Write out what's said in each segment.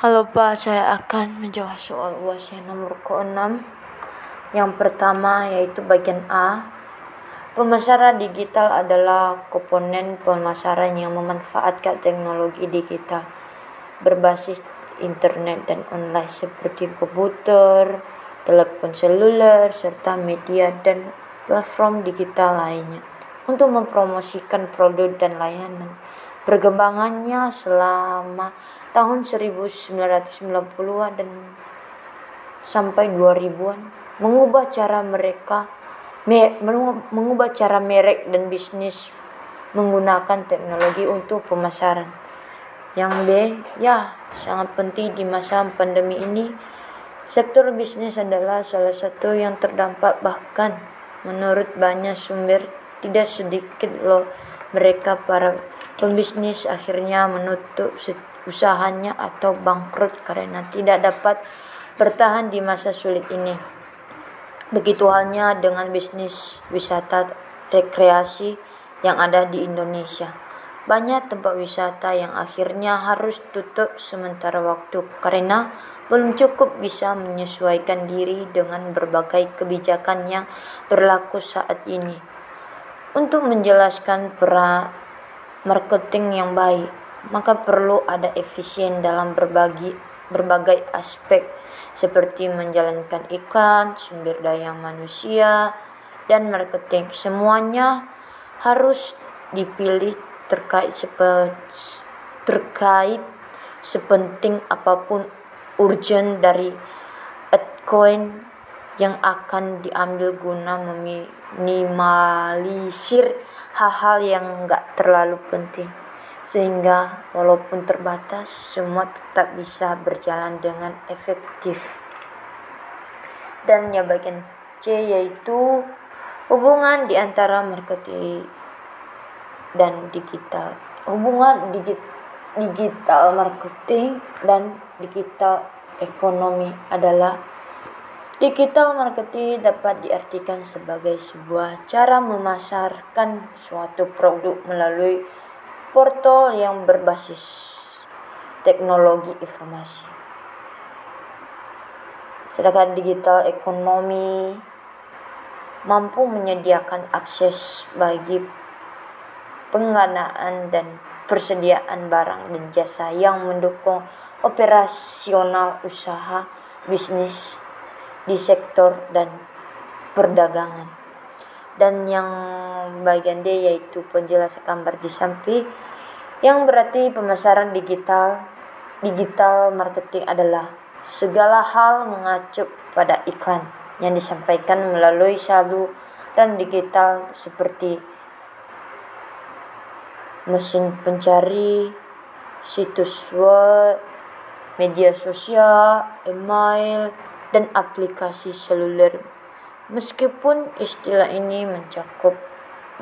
Halo Pak, saya akan menjawab soal UAS yang nomor ke-6. Yang pertama yaitu bagian A. Pemasaran digital adalah komponen pemasaran yang memanfaatkan teknologi digital berbasis internet dan online seperti komputer, telepon seluler, serta media dan platform digital lainnya untuk mempromosikan produk dan layanan perkembangannya selama tahun 1990-an dan sampai 2000-an mengubah cara mereka mengubah cara merek dan bisnis menggunakan teknologi untuk pemasaran. Yang B, ya, sangat penting di masa pandemi ini. Sektor bisnis adalah salah satu yang terdampak bahkan menurut banyak sumber tidak sedikit loh mereka para pembisnis akhirnya menutup usahanya atau bangkrut karena tidak dapat bertahan di masa sulit ini. Begitu halnya dengan bisnis wisata rekreasi yang ada di Indonesia. Banyak tempat wisata yang akhirnya harus tutup sementara waktu karena belum cukup bisa menyesuaikan diri dengan berbagai kebijakan yang berlaku saat ini. Untuk menjelaskan pra marketing yang baik, maka perlu ada efisien dalam berbagi berbagai aspek seperti menjalankan iklan, sumber daya manusia, dan marketing. Semuanya harus dipilih terkait sepe, terkait sepenting apa pun urgent dari altcoin yang akan diambil guna meminimalisir hal-hal yang enggak terlalu penting. Sehingga walaupun terbatas semua tetap bisa berjalan dengan efektif. Dan yang bagian C yaitu hubungan di antara marketing dan digital. Hubungan digital marketing dan digital ekonomi adalah Digital marketing dapat diartikan sebagai sebuah cara memasarkan suatu produk melalui portal yang berbasis teknologi informasi. Sedangkan digital ekonomi mampu menyediakan akses bagi pengadaan dan persediaan barang dan jasa yang mendukung operasional usaha bisnis di sektor dan perdagangan. Dan yang bagian D yaitu penjelasan gambar di samping yang berarti pemasaran digital digital marketing adalah segala hal mengacu pada iklan yang disampaikan melalui saluran digital seperti mesin pencari, situs web, media sosial, email, dan aplikasi seluler. Meskipun istilah ini mencakup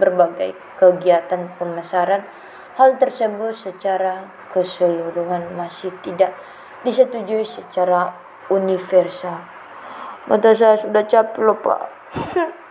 berbagai kegiatan pemasaran, hal tersebut secara keseluruhan masih tidak disetujui secara universal. Mata saya sudah capek loh Pak.